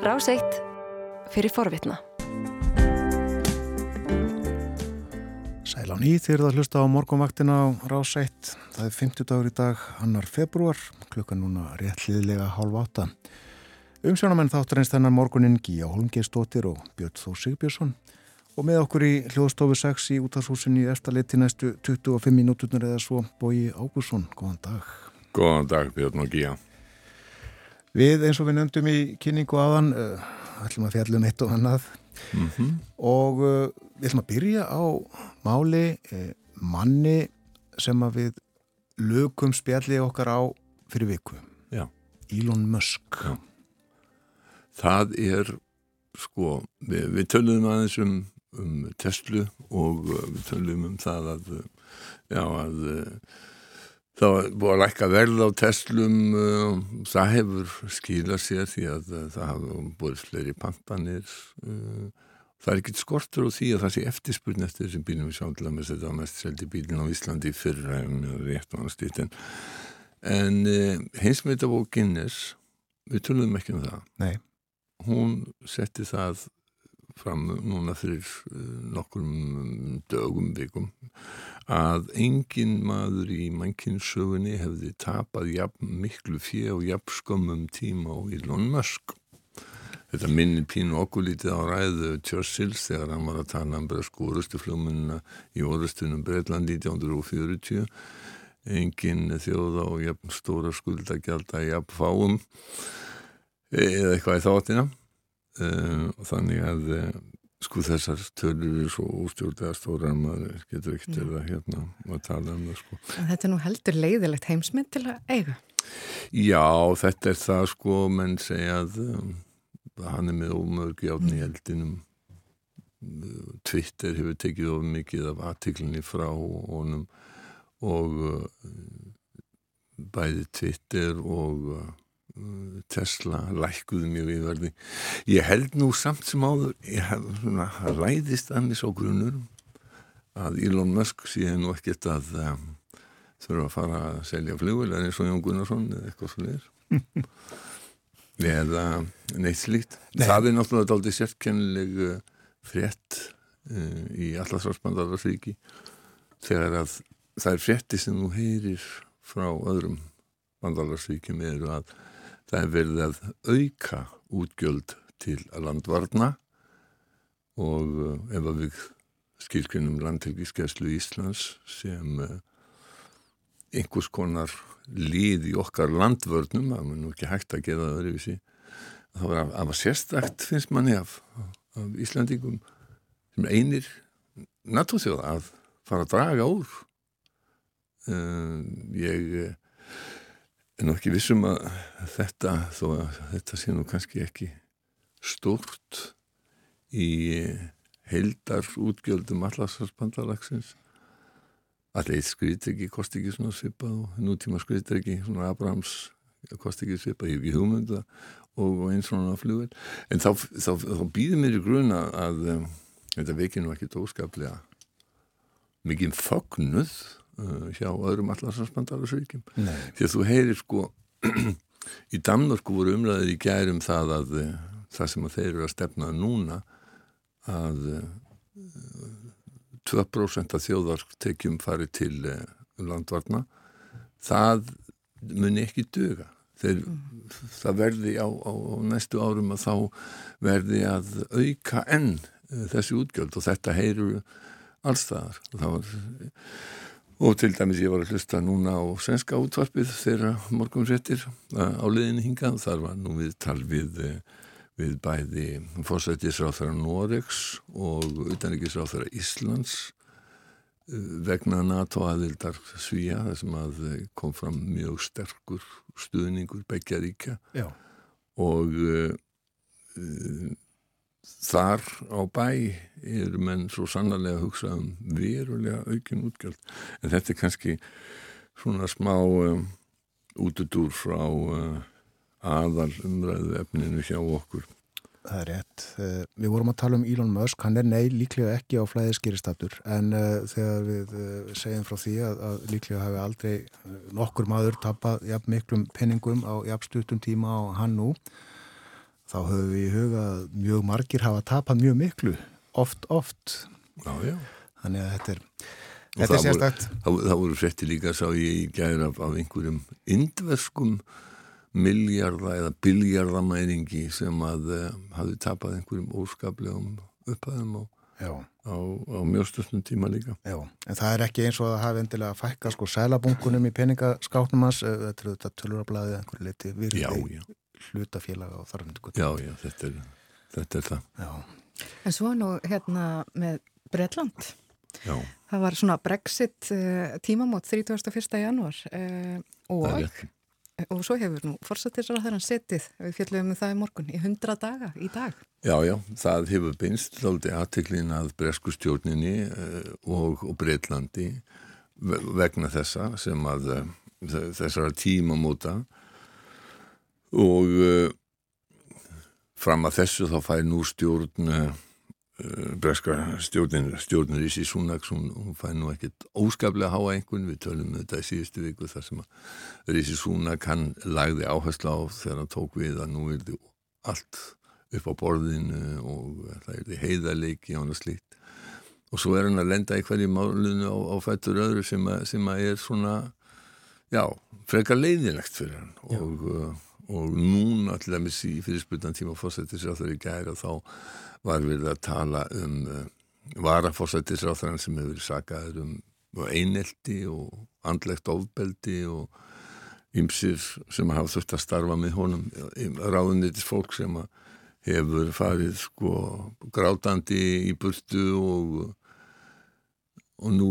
Ráseitt fyrir forvitna. Sæl á nýð þegar það hlusta á morgunvaktina á Ráseitt. Það er 50 dagur í dag, annar februar, klukkan núna rétt liðlega hálf átta. Umsjónamenn þáttur eins þennan morgunin Gíja Holmgeistóttir og Björn Þór Sigbjörnsson og með okkur í hljóðstofu 6 í útashúsin í eftirleiti næstu 25 minúturnar eða svo Bói Ágússon. Góðan dag. Góðan dag Björn og Gíja. Við eins og við nefndum í kynningu aðan uh, ætlum að fjallum eitt og annað Mm -hmm. og uh, við ætlum að byrja á máli uh, manni sem að við lögum spjalli okkar á fyrir viku. Já. Elon Musk. Já. Það er sko, við, við töluðum aðeins um, um Tesla og við töluðum um það að já að Það var búið að lækka verð á Teslum, uh, það hefur skilað sér því að uh, það hafa búið fleiri pantanir. Uh, það er ekkert skortur á því að það sé eftirspurn eftir þessum bílum við sjálflega með þetta mest seldi bílinn á Íslandi fyrra um rétt og annars dýtt. En, en hins með þetta búið Guinness, við tölum ekki um það. Nei. Hún setti það fram núna fyrir nokkur dögum, vikum að engin maður í mannkynnssögunni hefði tapað jafn miklu fjö og jafn skömmum tíma á Elon Musk. Þetta minnir pínu okkur lítið á ræðu Churchills þegar hann var að tala um bresku orustufljóminna í orustunum Breitland 1940. Engin þjóð á jafn stóra skuldagjald að jafn fáum eða eitthvað í þáttina. Uh, og þannig að uh, sko þessar tölur eru svo ústjórnlega stóra að maður getur ekkert til að hérna að tala um það sko. Þetta er nú heldur leiðilegt heimsmynd til að eiga? Já, þetta er það sko, menn segja að um, hann er með ómörg játn í eldinum Twitter hefur tekið of mikið af aðtiklinni frá honum og uh, bæði Twitter og Tesla lækkuði mjög viðverði ég held nú samt sem áður svona ræðist annars á grunur að Elon Musk sé nú ekkert að um, þurfa að fara að selja flugvel eins og Jón Gunnarsson eða eitthvað svona eða neitt slíkt. Nei. það er náttúrulega aldrei sérkennileg frétt uh, í allarsvarsbandarvarsvíki þegar að það er frétti sem þú heyrir frá öðrum bandarvarsvíkjum eru að Það er verið að auka útgjöld til landvarna og ef að við skilkvinnum landhelgiskeslu Íslands sem einhvers konar líð í okkar landvörnum, það er nú ekki hægt að gera það öðruvísi, það var að, að sérstakt finnst manni af, af Íslandingum sem einir natúrþjóða að fara að draga úr. Uh, ég en ekki vissum að þetta þó að þetta sé nú kannski ekki stort í heildar útgjöldum allarsvarsbandalagsins allir eitt ekki kosti ekki svona svipað og nútíma ekki svona Abrahams kosti ekki svipað, ég hef ekki hugmynda og eins svona flugvel en þá, þá, þá býðir mér í grun að, að um, þetta veikir nú ekki dóskaplega mikið fögnuð hjá öðrum allarsvarsbandalagsvíkjum því að þú heyrir sko í Danmörku voru umræðið í gærum það að það sem að þeir eru að stefna núna að 2% af þjóðartekjum fari til landvarna. Það muni ekki döga þeir, mm. það verði á, á, á næstu árum að þá verði að auka enn þessi útgjöld og þetta heyrur allstaðar og það var og til dæmis ég var að hlusta núna á svenska útvarpið þeirra morgum réttir á liðinni hingað og þar var nú við tal við, við bæði fórsættisráþara Noregs og utanrikisráþara Íslands vegna NATO aðildar Svíja þar sem að kom fram mjög sterkur stuðningur begja ríkja Já. og uh, þar á bæ eru menn svo sannarlega að hugsa um verulega aukin útgjöld. En þetta er kannski svona smá um, útudúr frá uh, aðal umræðu efninu hjá okkur. Það er rétt. Við vorum að tala um Elon Musk, hann er nei líklega ekki á flæðiskýristatur en uh, þegar við uh, segjum frá því að, að líklega hafi aldrei nokkur maður tapað jafn miklum penningum á jafn stuttum tíma á hann nú þá höfum við í huga að mjög margir hafa tapað mjög miklu, oft, oft. Já, já. Þannig að þetta er, Og þetta er sérstakt. Það, voru frétti líka, sá ég í gæri af, af einhverjum indverskum miljarda eða biljardamæringi sem að uh, hafi tapað einhverjum óskaplegum upphæðum á, Já, á, á mjögstusnum tíma líka. já. En það er ekki eins og að hafi endilega að fækka sko sælabunkunum í peningaskáknum hans, eh, þetta er þetta tölurablaðið einhverju liti Já, virði já, hlutafélaga og þarfandi. já, já, þetta er, þetta er það. Já, En svo nú hérna með Bretland. Já, Það var svona Brexit uh, tímamót 31. janúar uh, og, er rétt. og svo hefur nú fórsættisra þegar hann setið, við fjallum um það í morgun, í 100 daga í dag. Já, já, það hefur beinst þáldi aðteklin að bresku stjórninni uh, og, og Breitlandi ve- vegna þessa sem að uh, þessara tímamóta og uh, fram að þessu þá fær nú stjórn uh, breska stjórnin stjórnir í Súnaks, hún, hún fær nú ekkit óskaplega háa einhvern, við tölum um þetta í síðustu viku þar sem að Rísi Súnak hann lagði áherslu á þegar hann tók við að nú er þið allt upp á borðinu og það er þið heiðarleiki og annað slíkt. Og svo er hann að lenda í hverju málunu á, á fættur öðru sem, að, sem að er svona já, frekar leiðilegt fyrir hann. Og, og núna til dæmis í fyrirspiltan tíma fórsættisráþur í gæra þá var við að tala um uh, varafórsættisráþurann sem hefur verið sakaður um einelti og andlegt ofbeldi og ymsir sem hafa þurft að starfa með honum ráðunitis fólk sem hefur farið sko grátandi í burtu og og nú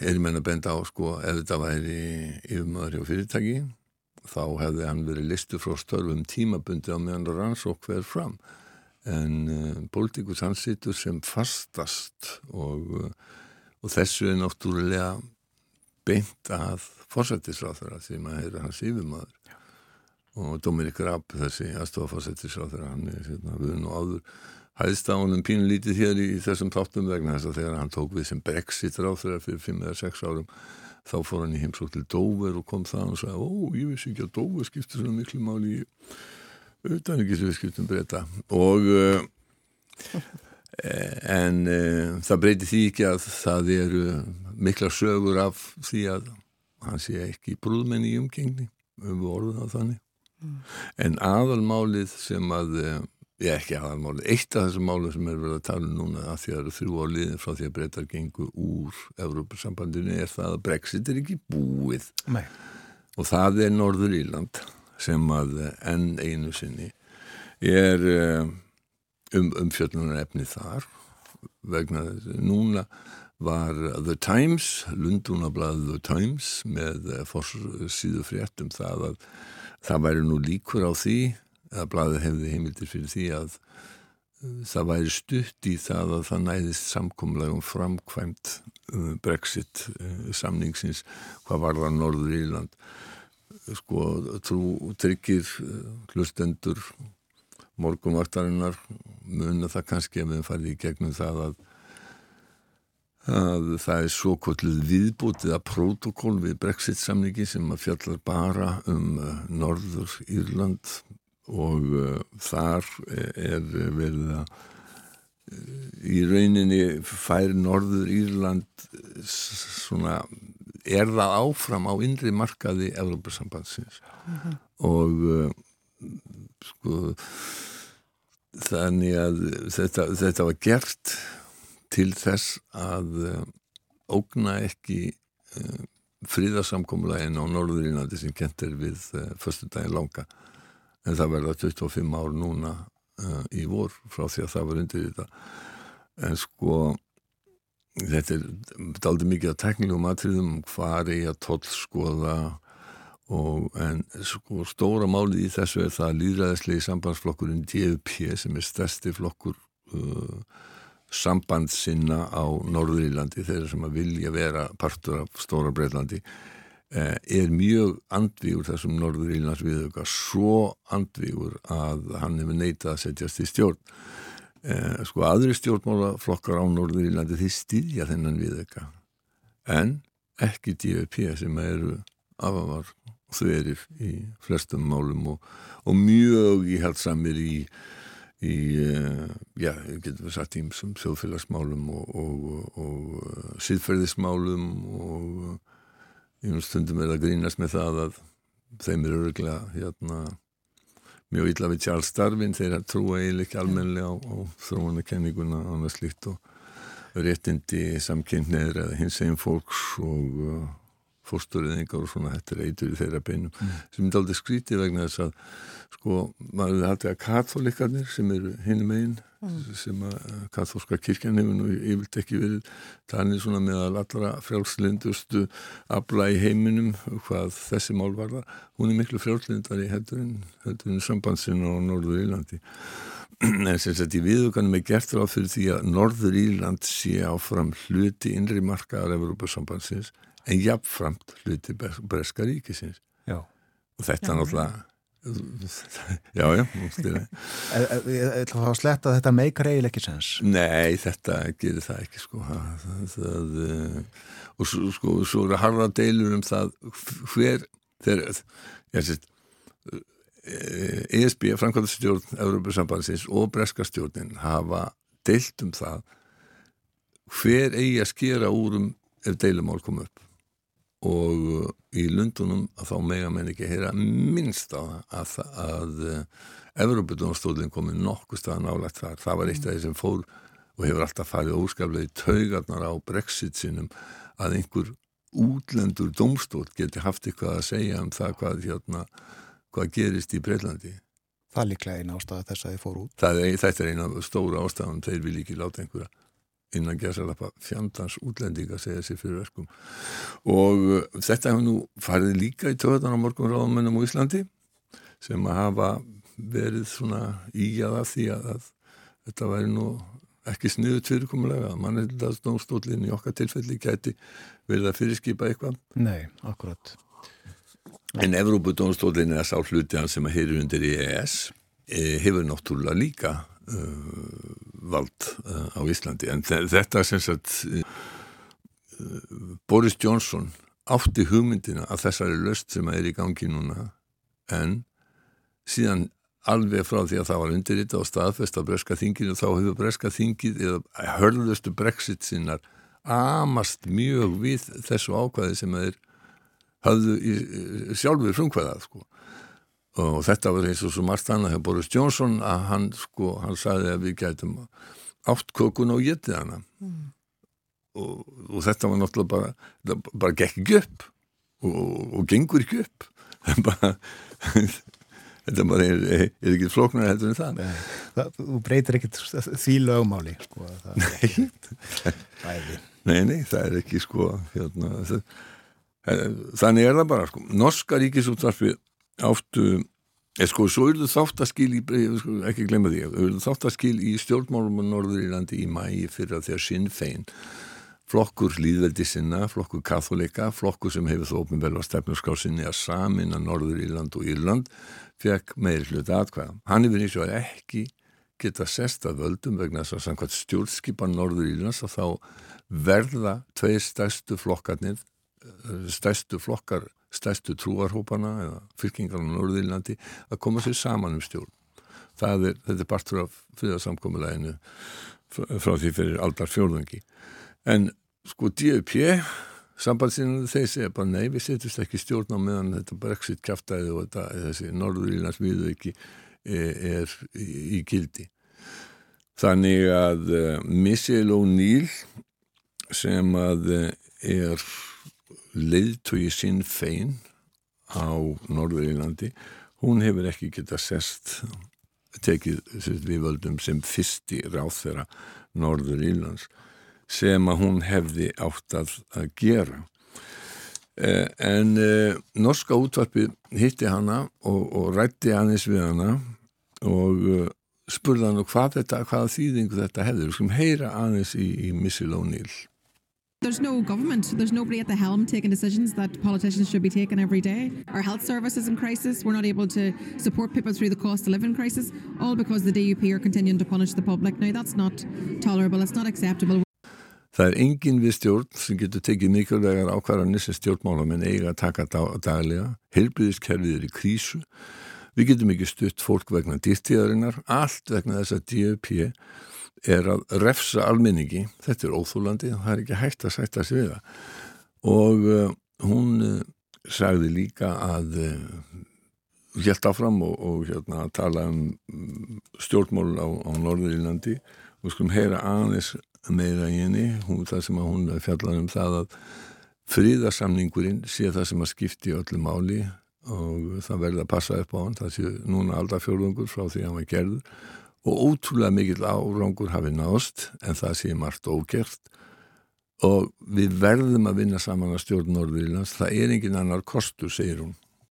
er menn að benda á sko ef þetta væri yfirmaður hjá fyrirtæki þá hefði hann verið listu frá störfum tímabundi á meðan rannsók hver fram. En uh, pólitíkus hann situr sem fastast og, uh, og þessu er náttúrulega beint að fórsættisráþara því maður er hans yfirmaður. Og Dominik Rapp, þessi aðstofafórsættisráþara hann er hérna, við nú áður hæðst á honum pínlítið hér í þessum þáttum vegna þess að þegar hann tók við sem Brexit ráþara fyrir 5 eða 6 árum þá fór hann í heimsók til Dover og kom það og sagði, ó, ég vissi ekki að Dover skiptir svona miklu máli í utan ekki sem við skiptum breyta og uh, en uh, það breyti því ekki að það eru mikla sögur af því að hann sé ekki brúðmenn í umgengni um orðum það þannig. En aðalmálið sem að uh, ég ekki aðalmálið, eitt af þessum málið sem er verið að tala um núna að því að það eru þrjú áliðin frá því að breytar gengu úr Evrópussambandinu er það að Brexit er ekki búið. Nei, og það er Norður Írland sem að enn einu sinni er eh, um umfjöldunar efni þar. Vegna þess núna var The Times, Lundunablaðið The Times með fórsíðu frétt um það að það væri nú líkur á því að blaðið hefði heimildir fyrir því að uh, það væri stutt í það að það næðist samkomlega um framkvæmt uh, Brexit uh, samningsins hvað var það Norður Írland sko trú tryggir hlustendur morgumvartarinnar muna það kannski að við farið í gegnum það að, að það er svo kvöldluð viðbútið að protokól við Brexit samningi sem að fjallar bara um Norður Írland og uh, þar er verið að í rauninni fær Norður Írland svona er það áfram á innri markaði Európa-sambandsins mm -hmm. og uh, sko þannig að þetta, þetta var gert til þess að uh, ógna ekki uh, fríðarsamkomlegin á Norður Írlandi sem kent er við förstu daginn langa en það verða 25 ár núna uh, í vor frá því að það var undir þetta. En sko þetta er daldi mikið að teknilegum atriðum hvar er að tollskoða og en sko stóra málið í þessu er það líðræðislegi sambandsflokkurinn DFP sem er stærsti flokkur uh, sambandsinna á Norðurílandi þeirra sem að vilja vera partur af Stóra Breitlandi er mjög andvígur þessum Norður Írlands viðauka svo andvígur að hann hefur neitað að setjast í stjórn. Eh, sko aðri stjórnmálaflokkar á Norður Írlandi þeir stýðja þennan viðauka en ekki DFP sem eru afavár þverir í flestum málum og, og mjög íhaldsamir í, í uh, já, getur við sagt ímsum þjóðfélagsmálum og, og, og síðferðismálum og í stundum er að grínast með það að þeim eru öruglega hérna mjög illa við Charles Darwin. Þeir trúa eiginlega ekki almenlega á, á þróunarkenninguna og annað slíkt og réttindi samkynneir eða hins einn fólks og fórsturðingar og svona er eitur í þeirra beinum mm. sem er aldrei skrítið vegna þess að sko maður haldið að katholikkarnir sem eru hinn megin mm. sem að katholska kirkjan hefur nú yfirlt ekki verið þannig svona með að allra frjálslindustu abla í heiminum hvað þessi mál var það hún er miklu frjálslindar í heldurinn heldurinn sambandsinn á Norður Írlandi en sagt í viðuganum er gert ráð fyrir því að Norður Írland sé áfram hluti innri markaðar Evrópa-sambandsins en jafnframt hluti Breska ríkisins. Já. og þetta er náttúrulega já, já Ég ætla að sletta þetta meikar eiginlega ekki sens? Nei, þetta gerir það ekki sko. Það, það, eh, og svo, sko, svo eru harða deilur um það hver þeir, ég sést ESB, Frankværtastjórn Európa-sambandsins og Breska stjórnin hafa deilt um það hver eigi að skera úr um ef deilumál kom upp og uh, í Lundunum að þá mega menn ekki heyra minnst á það að, að, að uh, Evropadónstólinn komi nokkuð staðan álagt þar. Það var eitt af því sem fór og hefur alltaf farið óskaplega í taugarnar á brexit sinum að einhver útlendur domstól geti haft eitthvað að segja um það hvað, hérna, hvað gerist í Breitlandi. Það er líklega eina ástæða þess að þið fór út. Er, þetta er eina stóra ástæðan, þeir vil ekki láta einhverja innan gerðsalappa fjandans útlendinga segja sér fyrir verkum. Og uh, þetta hefur nú farið líka í töðan á morgun ráðmennum á Íslandi sem að hafa verið svona ígjað af því að, að þetta væri nú ekki sniðu tvirkumulega að mannildastónstólinn í okkar tilfelli gæti verið að fyrirskipa eitthvað. Nei, akkurat En Evrópudónstólinn er sá hluti sem að heyri undir í ES e, hefur náttúrulega líka vald uh, á Íslandi. En þetta sem sagt uh, Boris Johnson átti hugmyndina að þessari löst sem er í gangi núna en síðan alveg frá því að það var undirrita og staðfest á breska þinginu þá hefur breska þingið eða hörðustu brexit sinnar amast mjög við þessu ákvæði sem þeir hafðu í, sjálfur frumkvæðað sko og þetta var eins og svo margt annað hjá Boris Johnson að hann sko, hann sagði að við gætum átt kökun og getið hana. Mm. og, og þetta var náttúrulega bara bara gekk ekki upp og, og gengur ekki upp. Bara, þetta bara er, er, er ekki floknar heldur en það. Það, Þú breytir ekki því lögmáli sko, nei. nei, nei, það er ekki sko hérna, það, eh, þannig er það bara sko, Norska ríkisúttarfið áttu sko, svo eru þáttaskil í, ekki glemma því, eru þáttaskil í stjórnmálum á Norðurílandi í mæi fyrir að þegar Sinn Fein flokkur líðveldi sinna, flokkur katholika flokkur sem hefur þó ofinvel á stefnuskásinni að samin að Norðuríland og Írland fekk meir hluti atkvæða. Hann hefur eins og ekki geta sest að völdum vegna þess að samkvæmt stjórnskipan Norðurílands að þá verða tveir stærstu flokkarnir stærstu flokkar stærstu trúarhópana eða fylkingarna á Norðurlandi að koma sér saman um stjórn. Er, þetta er partur af friðarsamkomiðlæginu frá því fyrir aldar fjórðungi. En sko DUP, sambandsinu þeir segja bara nei, við setjumst ekki stjórn á meðan þetta brexit kæftæði og þetta, þessi Norðurlílands viðveiki er, er í, gildi. Þannig að uh, Michelle O'Neill sem að uh, er leiðtögi sinn fein á Norðurílandi hún hefur ekki geta sest tekið við völdum sem fyrsti ráþvera Norðurílands sem að hún hefði átt að, gera. Eh, en eh, norska útvarpi hitti hana og, og rætti aðeins við hana og uh, spurði hann hvað þetta, hvaða þýðingu þetta hefði, við skulum heyra aðeins í, í Missil O'Neill There's no government. There's nobody at the helm taking decisions that politicians should be taking every day. Our health service is in crisis. We're not able to support people through the cost of living crisis, all because the DUP are continuing to punish the public. Now, that's not tolerable. It's not acceptable. Það er engin við stjórn sem getur tekið mikilvægar ákvarðanir sem stjórnmálamenn eiga að taka daglega. Helbriðiskerfið er í krísu. Við getum ekki stutt fólk vegna dýrtíðarinnar. Allt vegna þess að DFP er að refsa almenningi. Þetta er óþúlandi það er ekki hægt að sætta sig við það. Og uh, hún uh, sagði líka að uh, helt áfram og, og hérna, tala um stjórnmál á, á Norðurílandi og skulum heyra aðeins meira í henni, hún, það sem að hún fjallar um það að fríðarsamningurinn sé það sem að skipti öllu máli og það verði að passa upp á hann, það sé núna alltaf fjörðungur frá því að hann var gerður og ótrúlega mikill árangur hafi nást en það sé margt ógert og við verðum að vinna saman að stjórn Norðurlands, það er engin annar kostur, segir hún.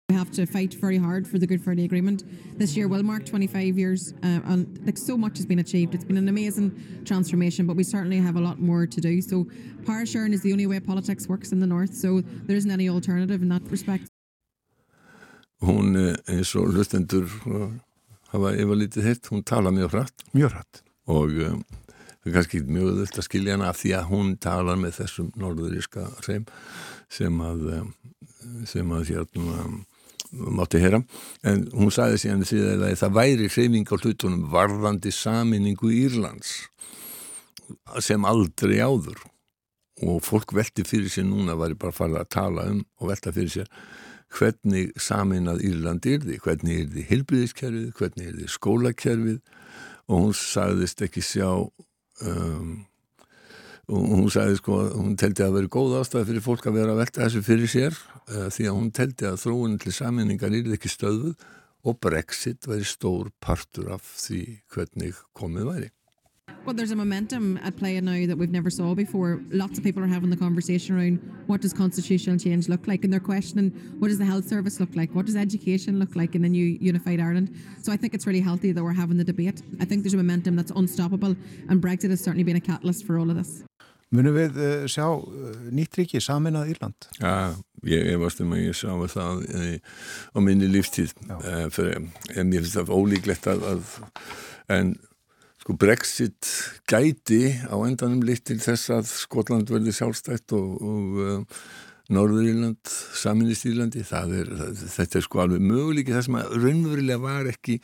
We have to fight very hard for the Good Friday Agreement. This year will mark 25 years, uh, and like so much has been achieved. It's been an amazing transformation, but we certainly have a lot more to do. So, power sharing is the only way politics works in the north. So, there isn't any alternative in that respect. Hún eins og hlustendur hafa yfir lítið hitt, hún tala mjög hratt. Mjög hratt. Og um, það er kannski mjög öðvöld að skilja hana af því að hún tala með þessum norðuríska hreim sem að, sem að hérna mátti heyra, en hún sagði síðan síðan að það væri hreyfing á hlutunum varðandi saminningu Írlands sem aldrei áður og fólk velti fyrir sér núna var ég bara að fara að tala um og velta fyrir sér hvernig saminnað Írland er því, hvernig er því hilbriðiskerfið, hvernig er því skólakerfið? Og hún sagðist ekki sjá um, hún sagði sko hún teldi að vera góð ástæði fyrir fólk að vera að velta þessu fyrir sér uh, því að hún teldi að þróunin til saminningar er ekki stöðuð og Brexit væri stór partur af því hvernig komið væri. Well, there's a momentum at play now that we've never saw before. Lots of people are having the conversation around what does constitutional change look like, and they're questioning what does the health service look like, what does education look like in the new unified Ireland. So I think it's really healthy that we're having the debate. I think there's a momentum that's unstoppable, and Brexit has certainly been a catalyst for all of this. Munum við uh, sjá uh, nýtt ríki saminað Írland? Já, ég efast um að ég sjá það í, á minni lífstíð uh, fyrir, en ég finnst það ólíklegt að, að en sko Brexit gæti á endanum litt til þess að Skotland verði sjálfstætt og, og Norður-Írland, saminist Írlandi það er, það, þetta er sko alveg möguleiki það sem að raunverulega var ekki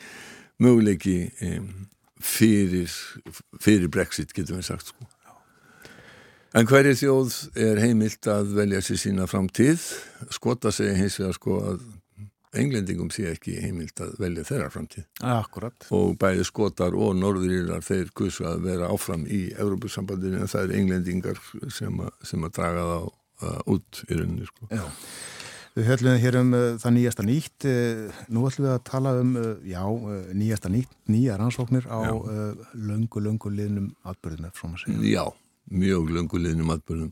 möguleiki um, fyrir, fyrir Brexit getum við sagt sko En hverju þjóð er heimilt að velja sér sína framtíð? Skota segja hins vegar sko að englendingum sé ekki heimilt að velja þeirra framtíð. Akkurat. Og bæði skotar og norðurílar þeir kursu að vera áfram í Európusambandinu en það er englendingar sem, a, sem að draga það uh, út í rauninni sko. Já. Við höllum hér um uh, það nýjasta nýtt. Uh, nú ætlum við að tala um, uh, já, nýjasta nýtt, nýja rannsóknir á löngu, löngu liðnum atbyrðum, ef svona segja. Já mjög lönguleginum atbyrðum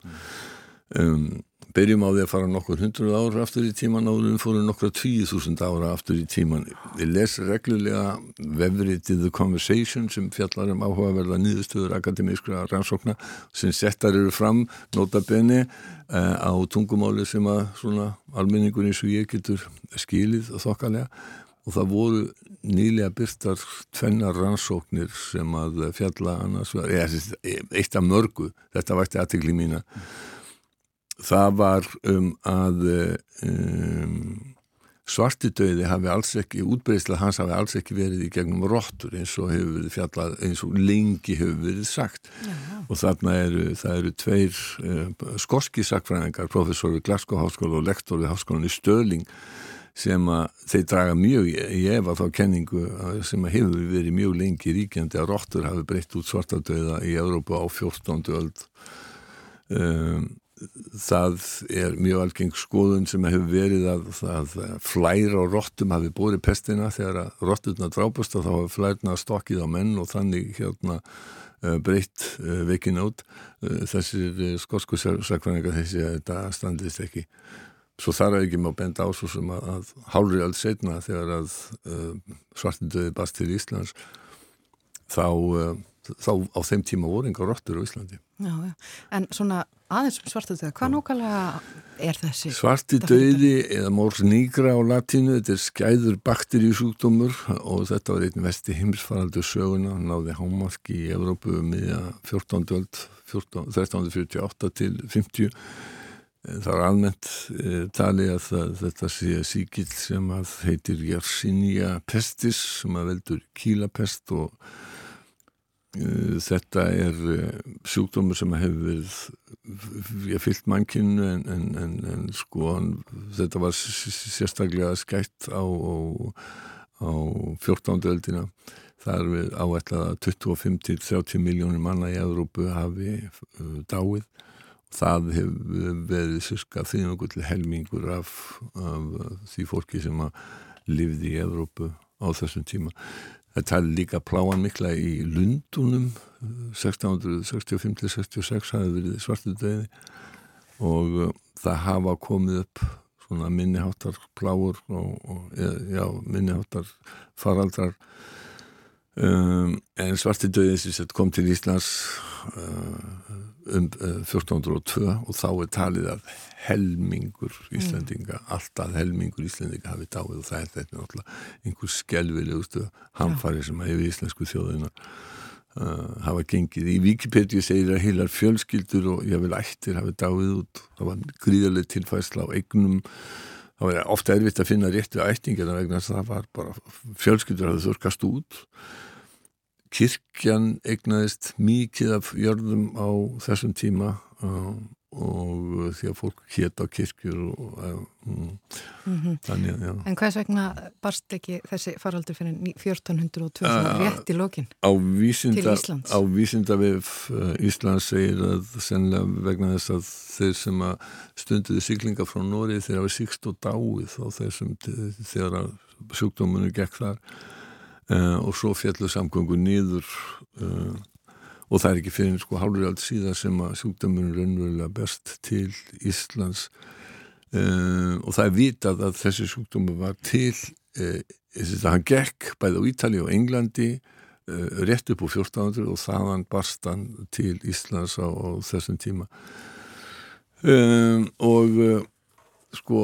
um, byrjum á því að fara nokkur hundruð ára aftur í tíman áður en fórum nokkra tíu þúsund ára aftur í tíman ég les reglulega vefrið The Conversation sem fjallar um áhugaverða nýðustöður akademískra rannsókna sem settar eru fram nota beni uh, á tungumáli sem að svona almenningur eins og ég getur skilið og þokkalega. Og það voru nýlega byrtar tvennar rannsóknir sem að fjalla annars eða eitt af mörgu, þetta vært aðtikli mína það var um að um, svartidauði hafi alls ekki, útbreysla hans hafi alls ekki verið í gegnum róttur eins og hefur verið fjallað, eins og lengi hefur verið sagt Já. og þarna eru það eru tveir uh, skorski sakfræðingar, professor við Glasgow Háskóla og lektor við Háskólan í Stöling sem að þeir draga mjög í efa þá kenningu sem að hefur verið mjög lengi ríkjandi að róttur hafi breytt út svartadauða í Európa á 14. öld um, það er mjög algeng skoðun sem hefur verið að, að flær á róttum hafi búið pestina þegar að rótturna drápast og þá hafi flærna stokkið á menn og þannig hérna uh, breytt uh, vekinn át uh, þessir skosku sakvæningar þessi að þetta standist ekki Svo þar er ekki maður benda á svo sem að, að hálfri alls setna þegar að uh, svartindöði bast til Íslands þá, uh, þá á þeim tíma voru enga rottur á Íslandi. Já. En svona aðeins um svartu döða, hvað nákvæmlega er þessi? Svarti döði eða mórs nýgra á latínu, þetta er skæður bakteríusúkdómur og þetta var einn vesti heimsfaraldur söguna, náði hámarki í Evrópu miðja 14. öld, 1348 til 50. Það er almennt e, tali að það, þetta sé síkild sem að heitir Yersinia pestis sem að veldur kílapest og Eh, þetta er eh, sjúkdómur sem hefur fyllt mannkinu en, en, en, en sko þetta var sérstaklega skætt á, á 14. öldina þar við áætlaða 25-30 miljónir manna í Európu hafi uh, dáið það hefur verið sérska nokkuð helmingur af, af því fólki sem að lifði í Európu á þessum tíma Það tali líka pláan mikla í Lundunum 1665-66 hafi verið svartu döði og uh, það hafa komið upp svona minniháttar pláur og, og já, minniháttar faraldrar. Um, en svartu sem kom til Íslands uh, um uh, 1402 og þá er talið að helmingur Íslandinga, mm. alltaf helmingur Íslandinga hafi dáið og það er þetta náttúrulega einhver skelvilegustu hamfari sem hefur íslensku þjóðunar uh, hafa gengið. Í Wikipedia segir að heilar fjölskyldur og ég vil ættir hafi dáið út, það var gríðarlega tilfæsla á eignum. Það var ofta erfitt að finna réttu ættingar vegna það var bara fjölskyldur hafði þurkast út kirkjan eignaðist mikið af jörðum á þessum tíma og því að fólk hétt á kirkjur og mm, mm -hmm. þannig að En hvers vegna barst ekki þessi faraldur fyrir 1402 uh, rétt í lokin á vísinda, til Íslands? Á vísinda við uh, Íslands segir að sennilega vegna þess að þeir sem að stunduði syklinga frá Nóri þeir hafa síkst og dáið á þessum þegar sjúkdómunum gekk þar uh, og svo fjallu samgöngu nýður uh, og það er ekki fyrir sko hálfur allt síðan sem að sjúkdæmunum raunverulega best til Íslands. Uh, og það er vitað að þessi sjúkdæmu var til þess að hann gekk bæði á Ítali og Englandi rétt upp á 1400 og þaðan barst hann til Íslands á, á þessum tíma. Og sko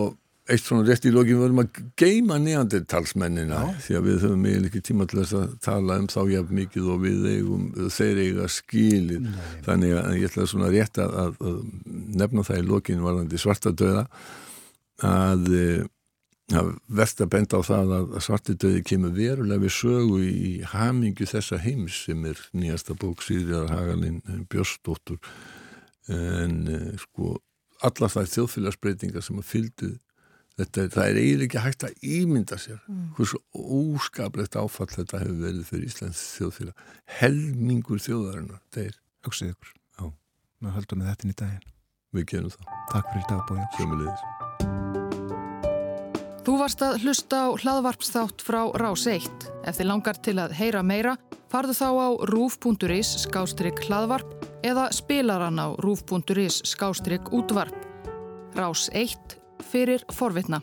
eitt svona rétt í lokin við verðum að geima neandertalsmennina því að við höfum eiginlega ekki tíma til þess að tala um þá jafn mikið og við eigum, þeir eiga skilir Nei. þannig að ég ætla svona rétt að, að, nefna það í lokin varðandi svartadöða að, eh, að verðt að benda á það að svartadöði kemur verulega við sögu í hamingu þessa heims sem er nýjasta bók Sýrjar Hagalinn Björnsdóttur. En eh, sko allar það þjóðfélagsbreytingar sem að fylgdu Þetta, það er eiginlega ekki hægt að ímynda sér mm. hversu óskaplegt áfall þetta hefur verið fyrir Íslands þjóðfélag. Helmingur þjóðarinnar þeir. Öksið ykkur. Já. Við höldum með þetta inn í daginn. Við gerum það. Takk fyrir dagbóði Sjömmulegis Þú varst að hlusta á hlaðvarpsþátt frá Rás 1 Ef þið langar til að heyra meira farðu þá á rúf.is skástrygg hlaðvarp eða spilaran á rúf.is skástrygg útvarp. Rás 1 fyrir forvitna.